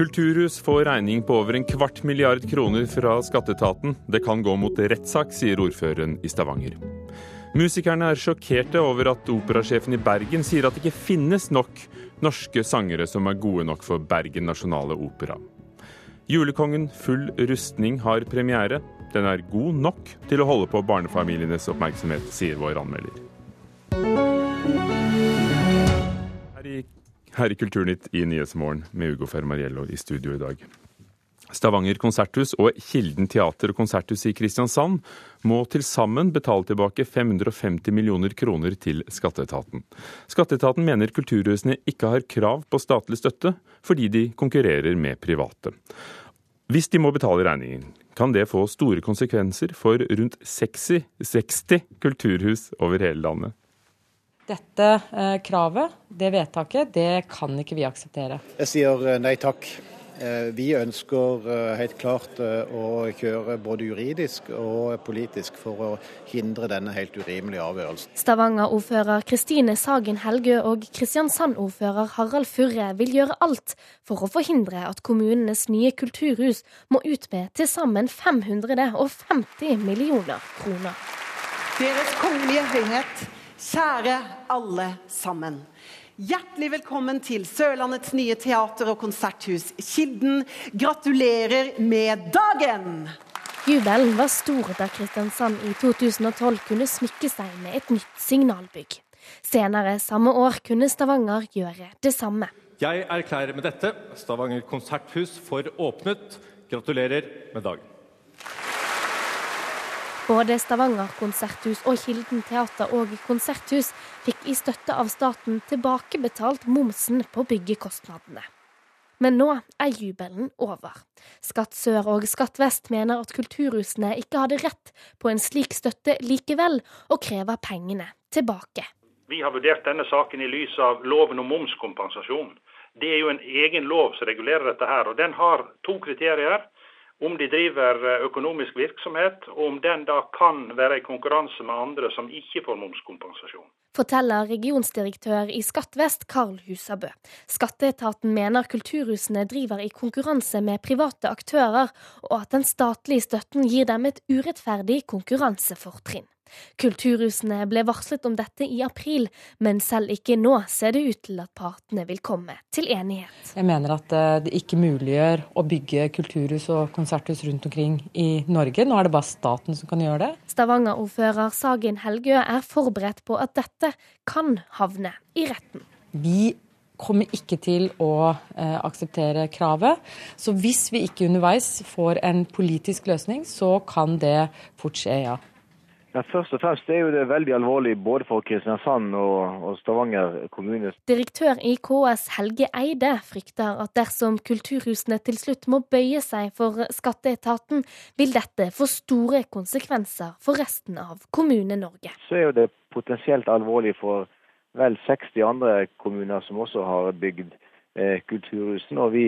Kulturhus får regning på over en kvart milliard kroner fra skatteetaten. Det kan gå mot rettssak, sier ordføreren i Stavanger. Musikerne er sjokkerte over at operasjefen i Bergen sier at det ikke finnes nok norske sangere som er gode nok for Bergen nasjonale opera. Julekongen full rustning har premiere. Den er god nok til å holde på barnefamilienes oppmerksomhet, sier vår anmelder. Her i Kulturnytt i Nyhetsmorgen med Ugo Fermariello i studio i dag. Stavanger konserthus og Kilden teater og konserthus i Kristiansand må til sammen betale tilbake 550 millioner kroner til skatteetaten. Skatteetaten mener kulturhusene ikke har krav på statlig støtte, fordi de konkurrerer med private. Hvis de må betale regningen, kan det få store konsekvenser for rundt 60, 60 kulturhus over hele landet. Dette eh, kravet, det vedtaket, det kan ikke vi akseptere. Jeg sier eh, nei takk. Eh, vi ønsker helt klart å kjøre både juridisk og politisk for å hindre denne helt urimelige avgjørelsen. Stavanger-ordfører Kristine Sagen Helgø og Kristiansand-ordfører Harald Furre vil gjøre alt for å forhindre at kommunenes nye kulturhus må ut med til sammen 550 millioner kroner. Deres kongelige høyhet Kjære alle sammen. Hjertelig velkommen til Sørlandets nye teater- og konserthus Kilden. Gratulerer med dagen! Jubelen var stor da Kristiansand i 2012 kunne smykke seg med et nytt signalbygg. Senere samme år kunne Stavanger gjøre det samme. Jeg erklærer med dette Stavanger konserthus for åpnet. Gratulerer med dagen. Både Stavanger konserthus og Kilden teater og konserthus fikk i støtte av staten tilbakebetalt momsen på byggekostnadene. Men nå er jubelen over. Skatt sør og Skatt vest mener at kulturhusene ikke hadde rett på en slik støtte likevel, og krever pengene tilbake. Vi har vurdert denne saken i lys av loven om momskompensasjon. Det er jo en egen lov som regulerer dette her, og den har to kriterier om de driver eh, økonomisk virksomhet, og om den da kan være i konkurranse med andre som ikke får momskompensasjon. Forteller regionsdirektør i Skatt vest, Karl Husabø. Skatteetaten mener kulturhusene driver i konkurranse med private aktører, og at den statlige støtten gir dem et urettferdig konkurransefortrinn. Kulturhusene ble varslet om dette i april, men selv ikke nå ser det ut til at partene vil komme til enighet. Jeg mener at eh, det ikke muliggjør å bygge kulturhus og konserthus rundt omkring i Norge. Nå er det bare staten som kan gjøre det. Stavanger-ordfører Sagen Helgø er forberedt på at dette kan havne i retten. Vi kommer ikke til å eh, akseptere kravet. Så hvis vi ikke underveis får en politisk løsning, så kan det fort skje, ja. Ja, først og fremst er jo det veldig alvorlig både for Kristiansand og, og Stavanger kommune. Direktør i KS Helge Eide frykter at dersom kulturhusene til slutt må bøye seg for skatteetaten, vil dette få store konsekvenser for resten av Kommune-Norge. Så er jo det potensielt alvorlig for vel 60 andre kommuner som også har bygd eh, kulturhusene. og vi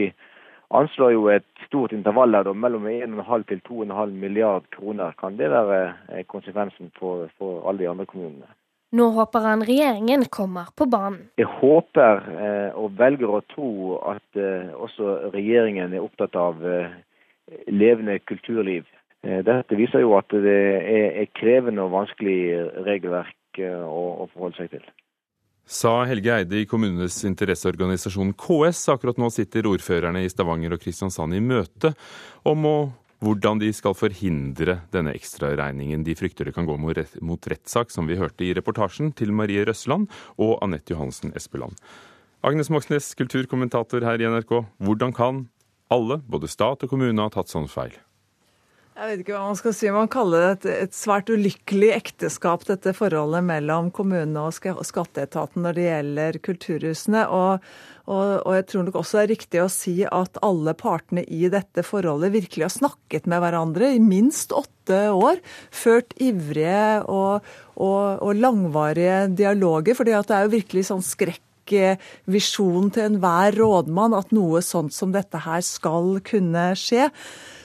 anslår jo et stort intervall her, mellom 1,5 til 2,5 milliard kroner. Kan det være eh, konsekvensen for, for, alle de andre kommunene? Nå håper han regjeringen kommer på banen. Jeg håper eh, og velger å tro at eh, også regjeringen er opptatt av levende kulturliv. Dette viser jo at det er krevende og vanskelig regelverk å forholde seg til. Sa Helge Eide i kommunenes interesseorganisasjon KS. Akkurat nå sitter ordførerne i Stavanger og Kristiansand i møte om å, hvordan de skal forhindre denne ekstraregningen. De frykter det kan gå mot rettssak, som vi hørte i reportasjen til Marie Røsland og Anette Johansen Espeland. Agnes Moxnes, kulturkommentator her i NRK. Hvordan kan alle, både stat og kommune, ha tatt sånn feil? Jeg vet ikke hva man skal si. Man kaller det et, et svært ulykkelig ekteskap, dette forholdet mellom kommunene og skatteetaten når det gjelder kulturhusene. Og, og, og, jeg tror nok også det er riktig å si at alle partene i dette forholdet virkelig har snakket med hverandre i minst åtte år. Ført ivrige og, og langvarige dialoger. For det er jo virkelig sånn skrekkvisjon til enhver rådmann at noe sånt som dette her skal kunne skje.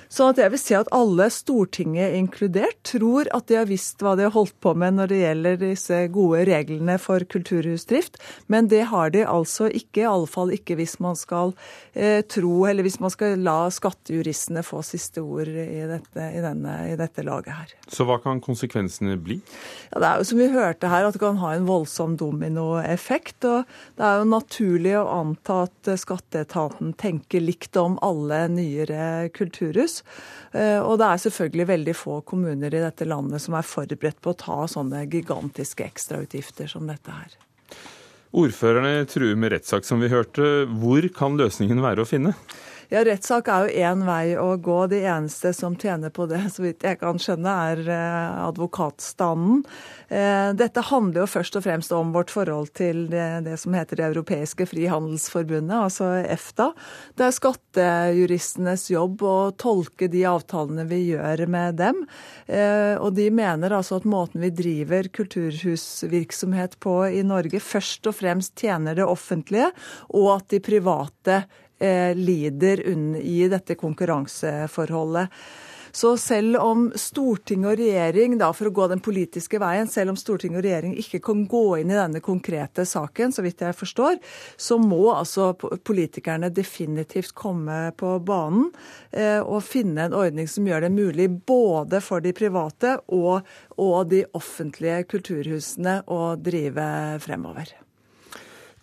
Sånn at jeg vil si at alle, Stortinget inkludert, tror at de har visst hva de har holdt på med når det gjelder disse gode reglene for kulturhusdrift. Men det har de altså ikke, iallfall ikke hvis man skal eh, tro, eller hvis man skal la skattejuristene få siste ord i dette, i, denne, i dette laget her. Så hva kan konsekvensene bli? Ja, det er jo som vi hørte her, at det kan ha en voldsom dominoeffekt. Og det er jo naturlig å anta at skatteetaten tenker likt om alle nyere kulturhus. Eh, og det er selvfølgelig veldig få kommuner i dette landet som er forberedt på å ta sånne gigantiske ekstrautgifter som dette her. Ordførerne truer med rettssak, som vi hørte. Hvor kan løsningen være å finne? Ja, Rettssak er jo én vei å gå. De eneste som tjener på det, så vidt jeg kan skjønne, er eh, advokatstanden. Eh, dette handler jo først og fremst om vårt forhold til det, som heter Det europeiske frihandelsforbundet, altså EFTA. Det er skattejuristenes jobb å tolke de avtalene vi gjør med dem. Eh, og de mener altså at måten vi driver kulturhusvirksomhet på i Norge, først og fremst tjener det offentlige, og at de private lider i dette konkurranseforholdet. Så selv om storting og regjering, da, for å gå den politiske veien, selv om storting og regjering ikke kan gå inn i denne konkrete saken, så vidt jeg forstår, så må altså politikerne definitivt komme på banen eh, og finne en ordning som gjør det mulig både for de private og, og de offentlige kulturhusene å drive fremover.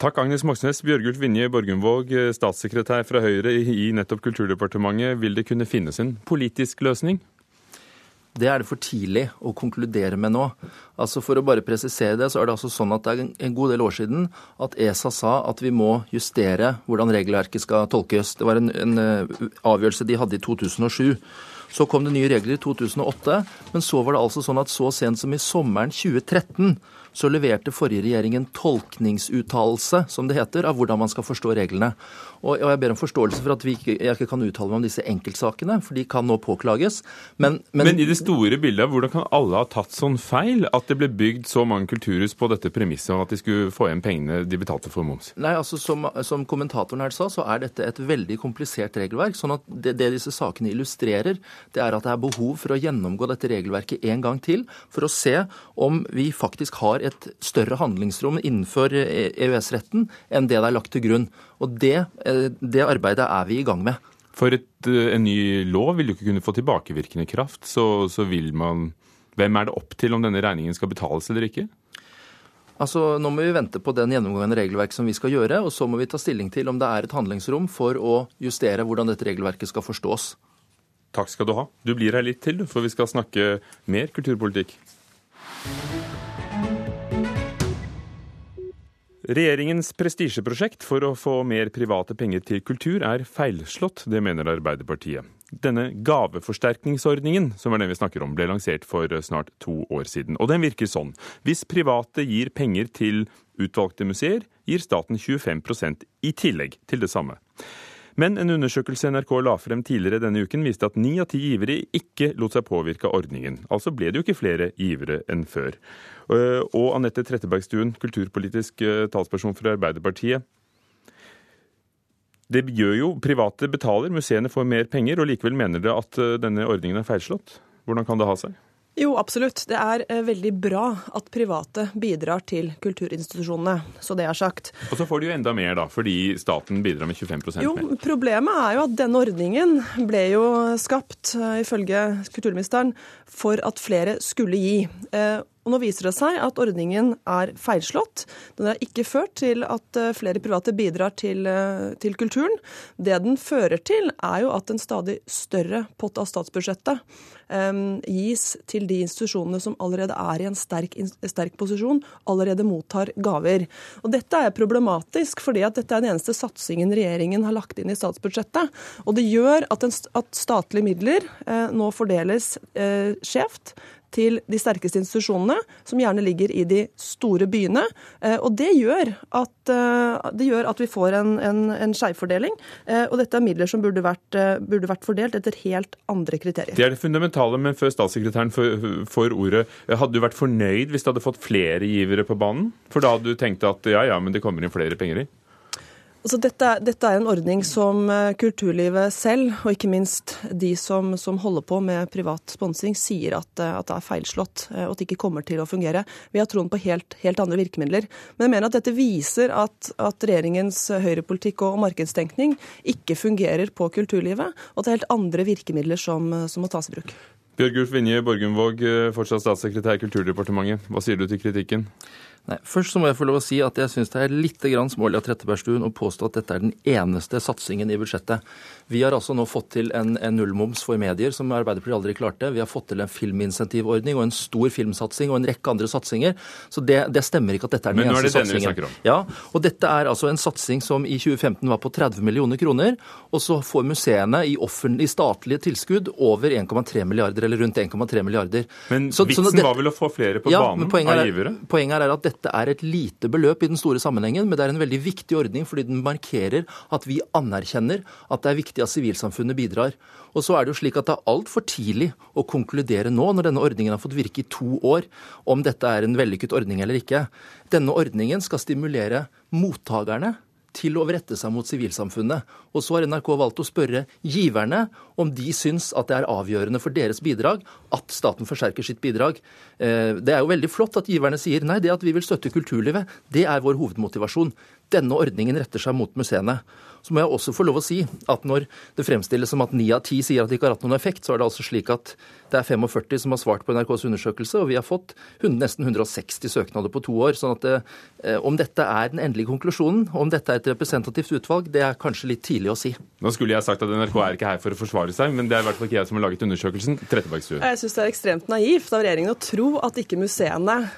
Takk, Agnes Moxnes. Bjørgulf Vinje Borgundvåg, statssekretær fra Høyre i nettopp Kulturdepartementet. Vil det kunne finnes en politisk løsning? Det er det for tidlig å konkludere med nå. Altså For å bare presisere det, så er det altså sånn at det er en god del år siden at ESA sa at vi må justere hvordan regelverket skal tolkes. Det var en, en eh, avgjørelse de hadde i 2007. Så kom det nye regler i 2008, men så var det altså sånn at så sent som i sommeren 2013 så leverte forrige regjering en tolkningsuttalelse, som det heter, av hvordan man skal forstå reglene. Og jeg ber om forståelse for at ikke, jeg ikke kan uttale meg om disse enkeltsakene, for de kan nå påklages. Men, men, men, i det store bildet, hvordan kan alle ha tatt sånn feil at det ble bygd så mange kulturhus på dette premisset om at de skulle få igjen pengene de betalte for moms? Nei, altså Som, som kommentatoren her sa, så er dette et veldig komplisert regelverk. sånn at det, det disse sakene illustrerer, det er at det er behov for å gjennomgå dette regelverket en gang til for å se om vi faktisk har et større handlingsrom innenfor EØS-retten enn det det er lagt til grunn. Og det, eh, det arbeidet er vi i gang med. For et, eh, en ny lov vil jo ikke kunne få tilbakevirkende kraft, så, så vil man Hvem er det opp til om denne regningen skal betales eller ikke? Altså, Nå må vi vente på den gjennomgangen av regelverket som vi skal gjøre, og så må vi ta stilling til om det er et handlingsrom for å justere hvordan dette regelverket skal forstås. Takk skal du ha. Du blir her litt til, for vi skal snakke mer kulturpolitikk. Regjeringens prestisjeprosjekt for å få mer private penger til kultur er feilslått, det mener Arbeiderpartiet. Denne gaveforsterkningsordningen som er den vi snakker om, ble lansert for snart to år siden. Og den virker sånn. Hvis private gir penger til utvalgte museer, gir staten 25% i tillegg til det samme. Men en undersøkelse NRK la frem tidligere denne uken viste at ni av ti givere ikke lot seg påvirke av ordningen. Altså ble det jo ikke flere givere enn før. Eh, og Anette Trettebergstuen, kulturpolitisk eh, talsperson for Arbeiderpartiet. Det gjør jo Private betaler, museene får mer penger, og likevel mener dere at eh, denne ordningen er feilslått. Hvordan kan det ha seg? Jo, absolutt. Det er eh, veldig bra at private bidrar til kulturinstitusjonene, så det er sagt. Og så får de jo enda mer, da, fordi staten bidrar med 25 jo, mer. Problemet er jo at denne ordningen ble jo skapt, eh, ifølge kulturministeren, for at flere skulle gi. Og Nå viser det seg at ordningen er feilslått. Den har ikke ført til at eh, flere private bidrar til, eh, til kulturen. Det den fører til, er jo at en stadig større pott av statsbudsjettet um, gis til de institusjonene som allerede er i en sterk, sterk, posisjon, allerede mottar gaver. Og Dette er problematisk, fordi at dette er den eneste satsingen regjeringen har lagt inn i statsbudsjettet. Og det gjør at, en, at statlige midler eh, nå fordeles eh, skjevt til de sterkeste institusjonene, som gjerne ligger i de store byene. Eh, og det gjør at, eh, det gjør at vi får en, en, en skjevfordeling. Eh, og dette er midler som burde vært, burde vært, fordelt etter helt andre kriterier. Det er det fundamentale, men før statssekretæren får ordet, hadde du vært fornøyd hvis du hadde fått flere givere på banen? For da hadde du tenkt at ja ja, men det kommer inn flere penger i? Altså, dette, dette, er en ordning som eh, kulturlivet selv, og ikke minst de som, som holder på med privat sponsing, sier at, eh, at, det er feilslått, eh, og at det ikke kommer til å fungere. Vi har troen på helt, helt andre virkemidler. Men jeg mener at dette viser at, at regjeringens høyrepolitikk og markedstenkning ikke fungerer på kulturlivet, og at det er helt andre virkemidler som, som må tas i bruk. Bjørgulf Vinje Borgundvåg, fortsatt statssekretær i Kulturdepartementet. Hva sier du til kritikken? Nei, Først så må jeg få lov å si at jeg syns det er litt grann smålig av Trettebergstuen å påstå at dette er den eneste satsingen i budsjettet. Vi har altså nå fått til en, en nullmoms for medier, som Arbeiderpartiet aldri klarte. Vi har fått til en filminsentivordning og en stor filmsatsing og en rekke andre satsinger. Så det, det stemmer ikke at dette er den eneste satsingen. Men nå er det denne vi snakker om. Ja, og dette er altså en satsing som i 2015 var på 30 millioner kroner. Og så får museene i, offentlig, statlige tilskudd over 1,3 milliarder, eller rundt 1,3 milliarder. Men så, vitsen så det, var vel å få flere på ja, banen av givere? Poenget er at dette er et lite beløp i den store sammenhengen, men det er en veldig viktig ordning fordi den markerer at vi anerkjenner at det er viktig at sivilsamfunnet bidrar. Og så er det jo slik at det er altfor tidlig å konkludere nå, når denne ordningen har fått virke i to år, om dette er en vellykket ordning eller ikke. Denne ordningen skal stimulere mottakerne til å rette seg mot sivilsamfunnet. Og så har NRK valgt å spørre giverne om de syns at det er avgjørende for deres bidrag at staten forsterker sitt bidrag. Eh, det er jo veldig flott at giverne sier nei, det at vi vil støtte kulturlivet, det er vår hovedmotivasjon. Denne ordningen retter seg mot museene. Så må jeg også få lov å si at når det fremstilles som at ni av ti sier at det ikke har hatt noen effekt, så er det altså slik at det er 45 som har svart på NRKs undersøkelse, og vi har fått nesten 160 søknader på to år. sånn at det, eh, Om dette er den endelige konklusjonen, om dette er et representativt utvalg, det er kanskje litt tidlig å si. Nå skulle jeg sagt at NRK er ikke her for å forsvare seg, men det er i hvert fall ikke jeg som har laget undersøkelsen. Trettebergstuen. Jeg syns det er ekstremt naivt av regjeringen å tro at ikke museene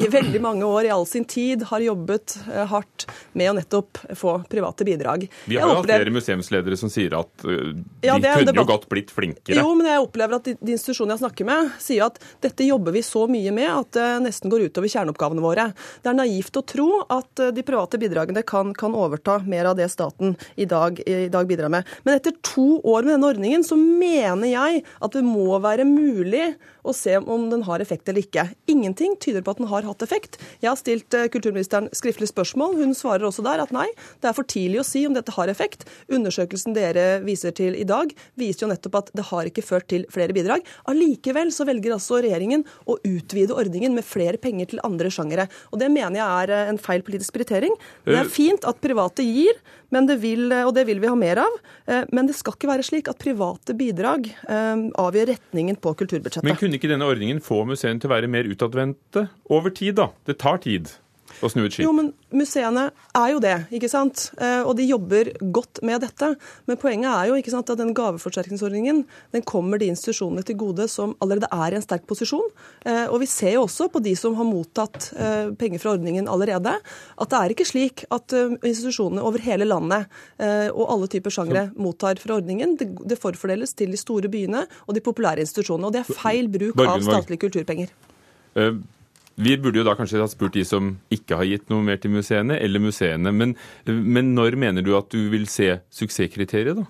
i veldig mange år i all sin tid har jobbet eh, hardt med å nettopp få private bidrag. Vi har jo hatt flere museumsledere som sier at uh, de ja, kunne jo godt blitt flinkere. Jo, men jeg opplever at de, de institusjonene jeg snakker med, sier at dette jobber vi så mye med at det nesten går utover kjerneoppgavene våre. Det er naivt å tro at eh, de private bidragene kan, kan overta mer av det staten i dag, i dag, bidrar med. Men etter to år med denne ordningen så mener jeg at det må være mulig å se om den har effekt eller ikke. Ingenting tyder på at den har hatt effekt. Jeg har stilt eh, kulturministeren skriftlig spørsmål. Hun svarer også der at nei, det er for tidlig å si om dette har effekt. Undersøkelsen dere viser til i dag, viser jo nettopp at det har ikke ført til flere bidrag. Allikevel så velger altså regjeringen å utvide ordningen med flere penger til andre sjangere. Og det mener jeg er eh, en feil politisk prioritering. Det er eh. fint at private gir, det vil, og det vil vi ha mer av. Men det skal ikke være slik at private bidrag avgjør retningen på kulturbudsjettet. Kunne ikke denne ordningen få museene til å være mer utadvendte over tid, da. Det tar tid å snu et skip. Jo, men museene er jo det, ikke sant. Eh, og de jobber godt med dette. Men poenget er jo ikke sant, at den gaveforsterkningsordningen den kommer de institusjonene til gode som allerede er i en sterk posisjon. Eh, og vi ser jo også på de som har mottatt eh, penger fra ordningen allerede, at det er ikke slik at institusjonene over hele landet og alle typer sjangre mottar fra ordningen. Det forfordeles til de store byene og de populære institusjonene. Og det er feil bruk av statlige kulturpenger. Vi burde jo da kanskje ha spurt de som ikke har gitt noe mer til museene, eller museene. Men, men når mener du at du vil se suksesskriteriet, da?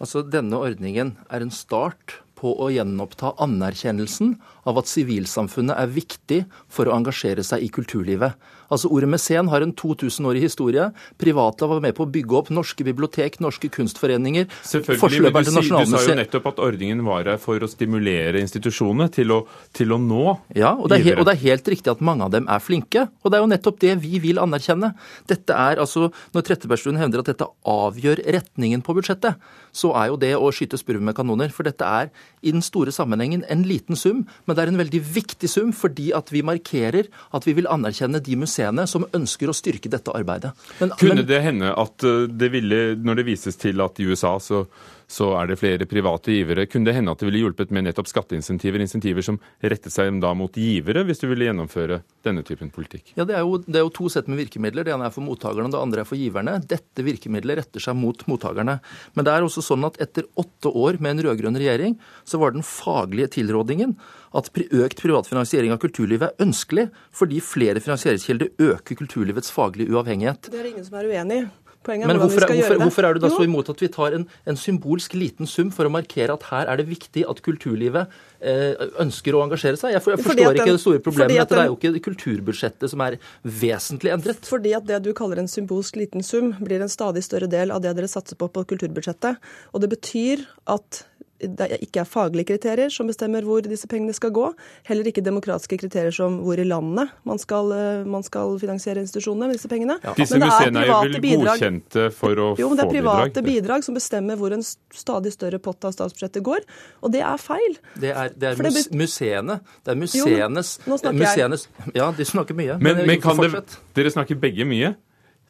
Altså, Denne ordningen er en start på å gjenoppta anerkjennelsen av at sivilsamfunnet er viktig for å engasjere seg i kulturlivet. Altså Ordet mesen har en 2000-årig historie. Private var med på å bygge opp norske bibliotek, norske kunstforeninger. Selvfølgelig, men du, du, sa jo nettopp at ordningen var her for å stimulere institusjonene til å, til å nå Ja, og det, er, og det, er, helt riktig at mange av dem er flinke. Og det er jo nettopp det vi vil anerkjenne. Dette er altså, Når Trettebergstuen hevder at dette avgjør retningen på budsjettet, så er jo det å skyte spurv med kanoner. For dette er i den store sammenhengen en liten sum, men det er en veldig viktig sum fordi at vi markerer at vi vil anerkjenne de museene som ønsker å styrke dette arbeidet. Men, Kunne det hende at eh, det ville, når det vises til at i USA så så er det flere private givere. Kunne det hende at det ville hjulpet med nettopp skatteinsentiver, insentiver som rettet seg da mot givere, hvis du ville gjennomføre denne typen politikk? Ja, Det er jo, det er jo to sett med virkemidler. Det ene er for mottakerne, og det andre er for giverne. Dette virkemidlet retter seg mot mottakerne. Men det er også sånn at etter åtte år med en rød-grønn regjering, så var den faglige tilrådingen at økt privat finansiering av kulturlivet er ønskelig fordi flere finansieringskilder øker kulturlivets faglige uavhengighet. Det er det ingen som er uenig i. Poenget er Men hvordan hvorfor, vi skal hvorfor, gjøre det. hvorfor er du da så imot at vi tar en, en symbolsk liten sum for å markere at her er det viktig at kulturlivet eh, ønsker å engasjere seg? Jeg, for, jeg forstår den- ikke det store problemet med dette. Det er jo ikke kulturbudsjettet som er vesentlig endret. Fordi at det du kaller en symbolsk liten sum, blir en stadig større del av det dere satser på på kulturbudsjettet. Og det betyr at det ikke er faglige kriterier som bestemmer hvor disse pengene skal gå. Heller ikke demokratiske kriterier som hvor i landet man skal, eh, man skal finansiere institusjonene med disse pengene. Disse Men det er museene er jo private vel bidrag- godkjente for å Jo, men det er private bidrag? bidrag som bestemmer hvor en stadig større pott av statsbudsjettet går. Og det er feil. Det er, det er For det mus, museene. Det er Jo, museenes nå snakker jeg. Ja, de snakker mye. Men, men men kan det, dere snakker begge mye.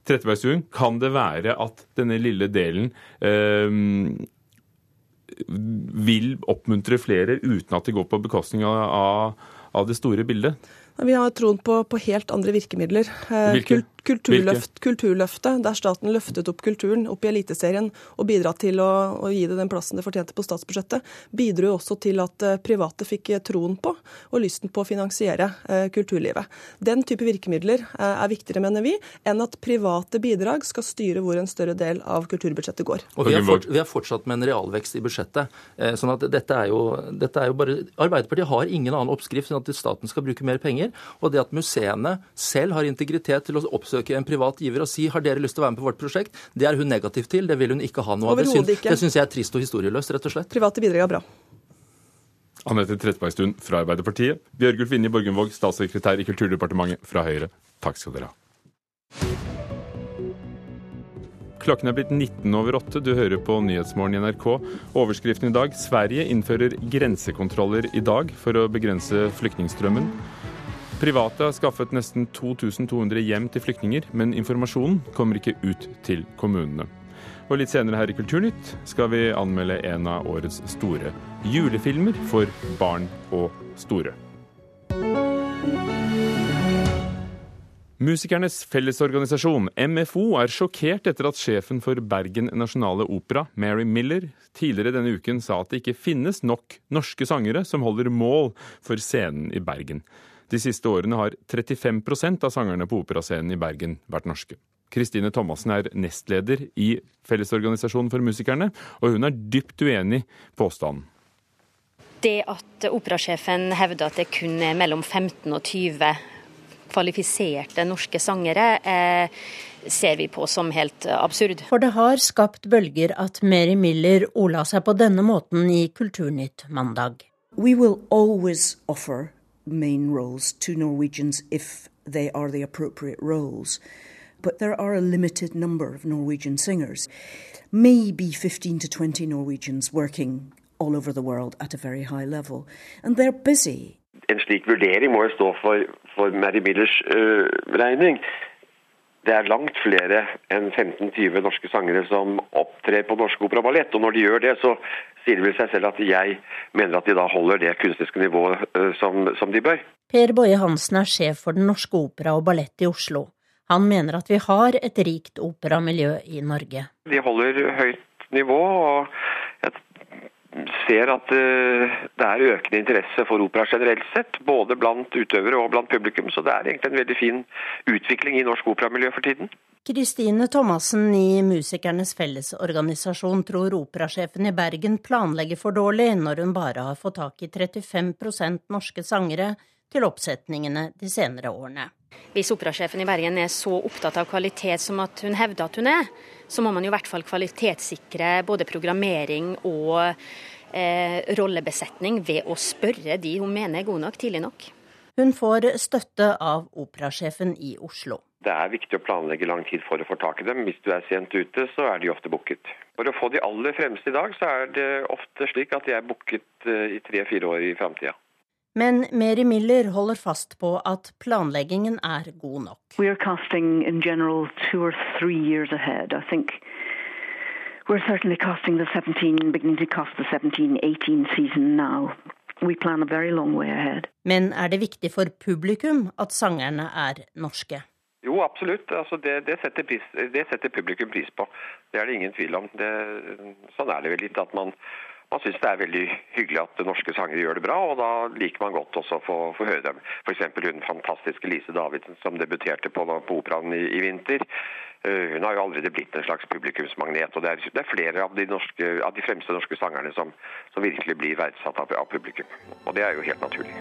Trettebergstuen, kan det være at denne lille delen eh, vil oppmuntre flere uten at det går på bekostning av, av, av det store bildet? Vi har troen på, på helt andre virkemidler. Eh, Hvilke? Kul- Kulturløft, kulturløftet, der staten løftet opp kulturen opp i Eliteserien og bidra til å, å gi det den plassen det fortjente på statsbudsjettet, bidro også til at eh, private fikk eh, troen på og lysten på å finansiere eh, kulturlivet. Den type virkemidler eh, er viktigere, mener vi, enn at private bidrag skal styre hvor en større del av kulturbudsjettet går. Og vi har, fort, vi har fortsatt med en realvekst i budsjettet. Eh, sånn at dette er, jo, dette er jo bare Arbeiderpartiet har ingen annen oppskrift enn at staten skal bruke mer penger. Og det at museene selv har integritet til å oppsøke en privat giver og si har dere lyst til å være med på vårt prosjekt, det er hun negativ til. Det vil hun ikke ha noe av. Det syns, det syns jeg er trist og historieløst, rett og slett. Private bidrag er bra. Anette Trettebergstuen fra Arbeiderpartiet. Bjørgulf Vinje Borgundvåg, statssekretær i Kulturdepartementet fra Høyre. Takk skal dere ha. Klokken er blitt 19 over 8. Du hører på Nyhetsmorgen i NRK. Overskriften i dag Sverige innfører grensekontroller i dag for å begrense flyktningstrømmen. Private har skaffet nesten 2200 hjem til flyktninger, men informasjonen kommer ikke ut til kommunene. Og litt senere her i Kulturnytt skal vi anmelde en av årets store julefilmer for barn og store. Musikernes Fellesorganisasjon, MFO, er sjokkert etter at sjefen for Bergen Nasjonale Opera, Mary Miller, tidligere denne uken sa at det ikke finnes nok norske sangere som holder mål for scenen i Bergen. De siste årene har 35% av sangerne på operascenen i Bergen vært norske. Kristine Thomassen er nestleder i Fellesorganisasjonen for musikerne, og hun er dypt uenig i påstanden. Det at operasjefen hevder at det kun er mellom 15 og 20 kvalifiserte norske sangere, eh, ser vi på som helt absurd. For det har skapt bølger at Mary Miller ola seg på denne måten i Kulturnytt mandag. We will always offer main roles to Norwegians if they are the appropriate roles. But there are a limited number of Norwegian singers. Maybe 15 to 20 Norwegians working all over the world at a very high level. And they're busy. En slik vurdering må jo stå for, for Mary Millers uh, regning. Det er langt flere enn 15-20 norske sangere som opptrer på Norsk Opera Ballett. Og når de gjør det, så sier det vel seg selv at jeg mener at de da holder det kunstneriske nivået øh, som, som de bør. Per Boje Hansen er sjef for Den norske opera og ballett i Oslo. Han mener at vi har et rikt operamiljø i Norge. De holder høyt nivå, og jeg ser at øh, det er økende interesse for opera generelt sett. Både blant utøvere og blant publikum, så det er egentlig en veldig fin utvikling i norsk operamiljø for tiden. Kristine Thomassen i Musikernes Fellesorganisasjon tror operasjefen i Bergen planlegger for dårlig når hun bare har fått tak i 35% norske sangere til oppsetningene de senere årene. Hvis operasjefen i Bergen er så opptatt av kvalitet som at hun hevder at hun er, så må man jo i hvert fall kvalitetssikre både programmering og eh, rollebesetning ved å spørre de hun mener er gode nok, tidlig nok. Hun får støtte av operasjefen i Oslo. Det er viktig å planlegge lang tid for å få tak i dem. Hvis du er sent ute, så er de ofte booket. For å få de aller fremste i dag, så er det ofte slik at de er booket eh, i tre-fire år i framtida. Men Mary Miller holder fast på at planleggingen er god nok. We are casting in general two or three years ahead. I think we're certainly casting the 17, beginning to cast the 17-18 season now. We plan a very long way ahead. Men er det viktig for publikum at sangerne er norske? Jo, absolutt. Altså det, det, setter pris, det, setter publikum pris på. Det er det ingen tvil om. Det, sånn er det vel litt at man, man syns det er veldig hyggelig at norske sangere gjør det bra, og da liker man godt også å få, få høre dem. F.eks. hun fantastiske Lise Davidsen som debuterte på, på Operaen i, i, vinter. Uh, hun har jo allerede blitt en slags publikumsmagnet. og Det er, det er flere av de, norske, av de, fremste norske sangerne som, som virkelig blir verdsatt av, av publikum. Og det er jo helt naturlig.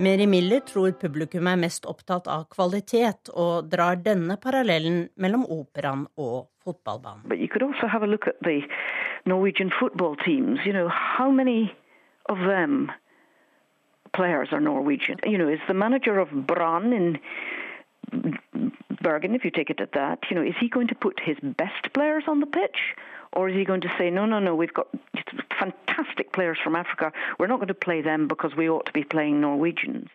Mary Miller tror publikum er mest opptatt av kvalitet, og drar denne parallellen mellom operaen og fotballbanen. Norwegian football teams. You know, how many of them players are Norwegian? You know, is the manager of Brann in Bergen, if you take it at that, you know, is he going to put his best players on the pitch? Or is he going to say, no, no, no, we've got fantastic players from Africa. We're not going to play them because we ought to be playing Norwegians.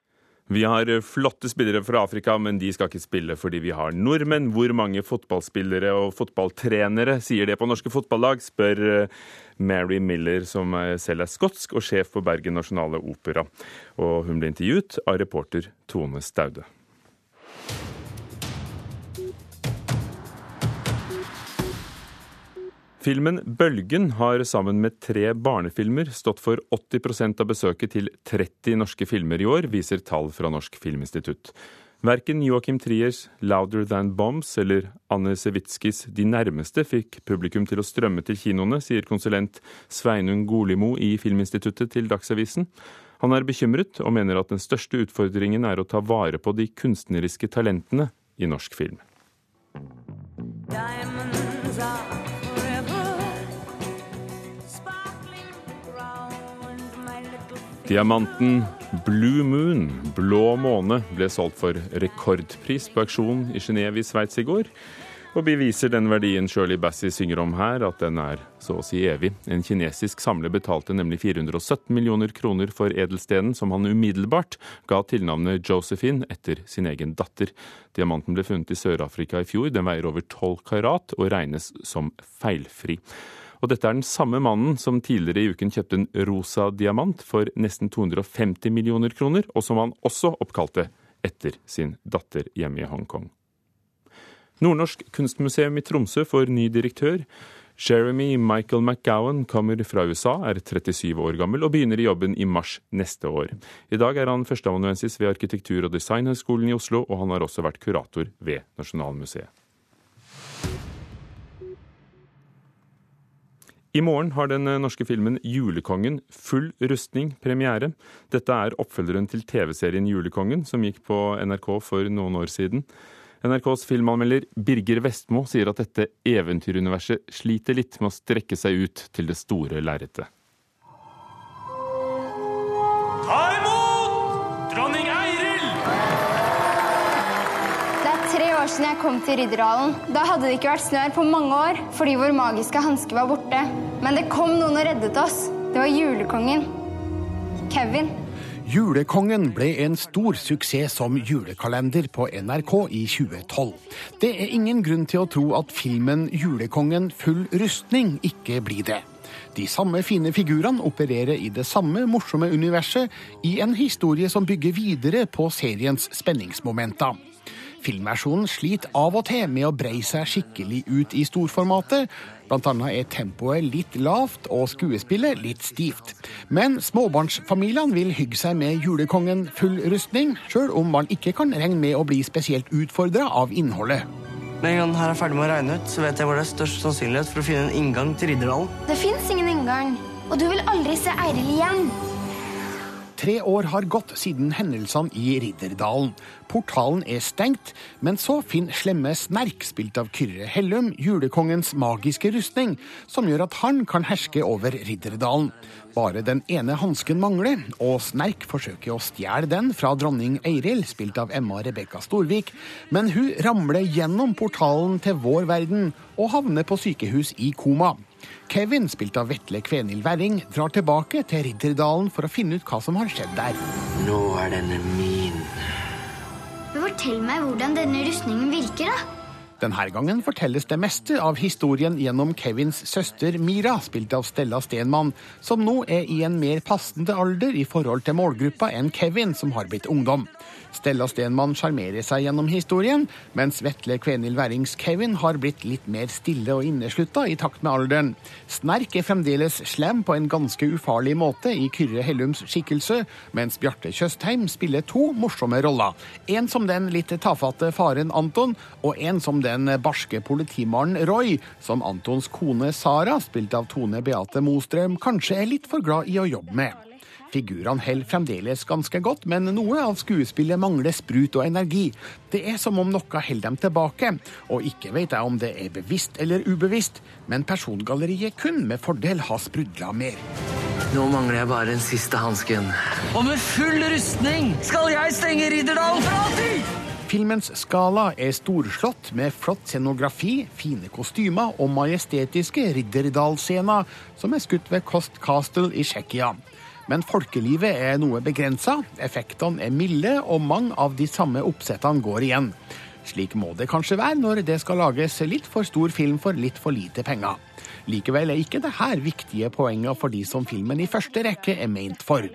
Vi har eh, flotte spillere fra Afrika, men de skal ikke spille fordi vi har nordmenn. Hvor mange fotballspillere og fotballtrenere sier det på norske fotballag, spør eh, Mary Miller, som selv er skotsk og sjef på Bergen nasjonale opera. Og hun ble intervjuet av reporter Tone Staude. Filmen 'Bølgen' har sammen med tre barnefilmer stått for 80% av besøket til 30 norske filmer i år, viser tall fra Norsk Filminstitutt. Verken Joachim Triers 'Louder Than Bombs' eller Anne Sewitzkis 'De nærmeste' fikk publikum til å strømme til kinoene, sier konsulent Sveinung Golimo i Filminstituttet til Dagsavisen. Han er bekymret og mener at den største utfordringen er å ta vare på de kunstneriske talentene i norsk film. Diamonds Diamanten Blue Moon, blå måne, ble solgt for rekordpris på auksjon i Genéve i Sveits i går. Og beviser den verdien Shirley Bassey synger om her, at den er så å si evig. En kinesisk samler betalte nemlig 417 millioner kroner for edelstenen, som han umiddelbart ga tilnavnet Josephine etter sin egen datter. Diamanten ble funnet i Sør-Afrika i fjor. Den veier over 12 karat og regnes som feilfri. Og dette er den samme mannen som tidligere i uken kjøpte en rosa diamant for nesten 250 millioner kroner, og som han også oppkalte etter sin datter hjemme i Hongkong. Nordnorsk kunstmuseum i Tromsø får ny direktør. Jeremy Michael McGowan kommer fra USA, er 37 år gammel og begynner i jobben i mars neste år. I dag er han førsteamanuensis ved Arkitektur- og designhøgskolen i Oslo, og han har også vært kurator ved Nasjonalmuseet. I morgen har den eh, norske filmen 'Julekongen' full rustning premiere. Dette er oppfølgeren til TV-serien 'Julekongen', som gikk på NRK for noen år siden. NRKs filmanmelder Birger Vestmo sier at dette eventyruniverset sliter litt med å strekke seg ut til det store lerretet. År siden jeg kom til Ridderdalen. Da hadde det ikke vært snø her på mange år fordi vår magiske hanske var borte. Men det kom noen og reddet oss. Det var julekongen. Kevin. Julekongen ble en stor suksess som julekalender på NRK i 2012. Det er ingen grunn til å tro at filmen 'Julekongen full rustning' ikke blir det. De samme fine figurene opererer i det samme morsomme universet i en historie som bygger videre på seriens spenningsmomenter. Filmversjonen sliter av og til med å breie seg skikkelig ut i storformatet. Blant annet er tempoet litt lavt og skuespillet litt stivt. Men småbarnsfamiliene vil hygge seg med julekongen full rustning, sjøl om man ikke kan regne med å bli spesielt utfordra av innholdet. Når en gang her er ferdig med å regne ut, så vet jeg hvor det er størst sannsynlighet for å finne en inngang til Ridderdalen. Det fins ingen inngang, og du vil aldri se Eiril igjen. Tre år har gått siden hendelsene i Ridderdalen. Portalen er stengt, men så finner slemme Snerk, spilt av Kyrre Hellum, julekongens magiske rustning, som gjør at han kan herske over Ridderdalen. Bare den ene hansken mangler, og Snerk forsøker å stjele den fra dronning Eiril, spilt av Emma Rebekka Storvik, men hun ramler gjennom portalen til vår verden og havner på sykehus i koma. Kevin, spilt av Vetle Kvenhild Werring, drar tilbake til Ridderdalen for å finne ut hva som har skjedd der. Nå er denne min. Fortell meg hvordan denne rustningen virker, da. Denne gangen fortelles det meste av historien gjennom Kevins søster Mira, spilt av Stella Stenmann, som nå er i en mer passende alder i forhold til målgruppa enn Kevin, som har blitt ungdom. Stella Stenmann sjarmerer seg gjennom historien, mens Vetle Kvenhild Wærings Kevin har blitt litt mer stille og inneslutta i takt med alderen. Snerk er fremdeles slem på en ganske ufarlig måte i Kyrre Hellums skikkelse, mens Bjarte Tjøstheim spiller to morsomme roller. En som den litt tafatte faren Anton, og en som den barske politimannen Roy, som Antons kone Sara, spilt av Tone Beate Mostrøm, kanskje er litt for glad i å jobbe med. Figurene holder fremdeles ganske godt, men noe av skuespillet mangler sprut og energi. Det er som om noe holder dem tilbake, og ikke vet jeg om det er bevisst eller ubevisst, men persongalleriet kun med fordel ha sprudla mer. Nå mangler jeg bare den siste hansken. Og med full rustning skal jeg stenge Ridderdal for alltid! Filmens skala er storslått med flott scenografi, fine kostymer og majestetiske Ridderdal-scener som er skutt ved Cost Castle i Tsjekkia. Men folkelivet er noe begrensa, effektene er milde, og mange av de samme oppsettene går igjen. Slik må det kanskje være når det skal lages litt for stor film for litt for lite penger. Likevel er ikke dette viktige poenger for de som filmen i første rekke er ment for.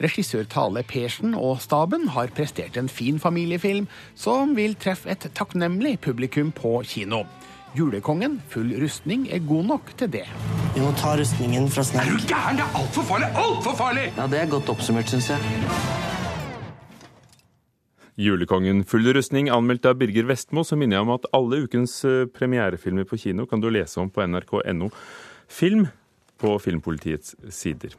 Regissør Tale Persen og staben har prestert en fin familiefilm som vil treffe et takknemlig publikum på kino. Julekongen, full rustning, er god nok til det. Vi må ta rustningen fra Snerk. Er du gæren? Det er altfor farlig! Altfor farlig! Ja, det er godt oppsummert, syns jeg. Julekongen full rustning, anmeldt av Birger Vestmo, så minner jeg om at alle ukens eh, premierefilmer på kino kan du lese om på nrk.no film på Filmpolitiets sider.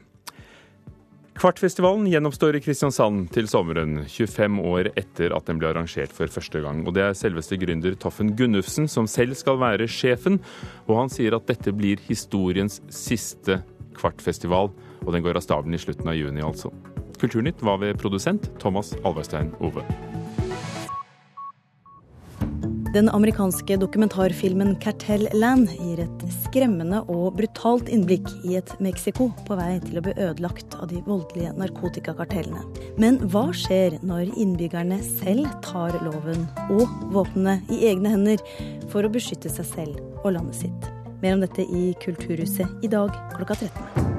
Kvartfestivalen gjenoppstår i Kristiansand til sommeren, 25 år etter at den ble arrangert for første gang. Og det er selveste gründer Toffen Gunnufsen som selv skal være sjefen, og han sier at dette blir historiens siste kvartfestival, og den går av stabelen i slutten av juni, altså. Kulturnytt var ved produsent Thomas Alverstein Ove. Den amerikanske dokumentarfilmen 'Cartel Land' gir et skremmende og brutalt innblikk i et Mexico på vei til å bli ødelagt av de voldelige narkotikakartellene. Men hva skjer når innbyggerne selv tar loven og våpnene i egne hender for å beskytte seg selv og landet sitt? Mer om dette i Kulturhuset i dag klokka 13.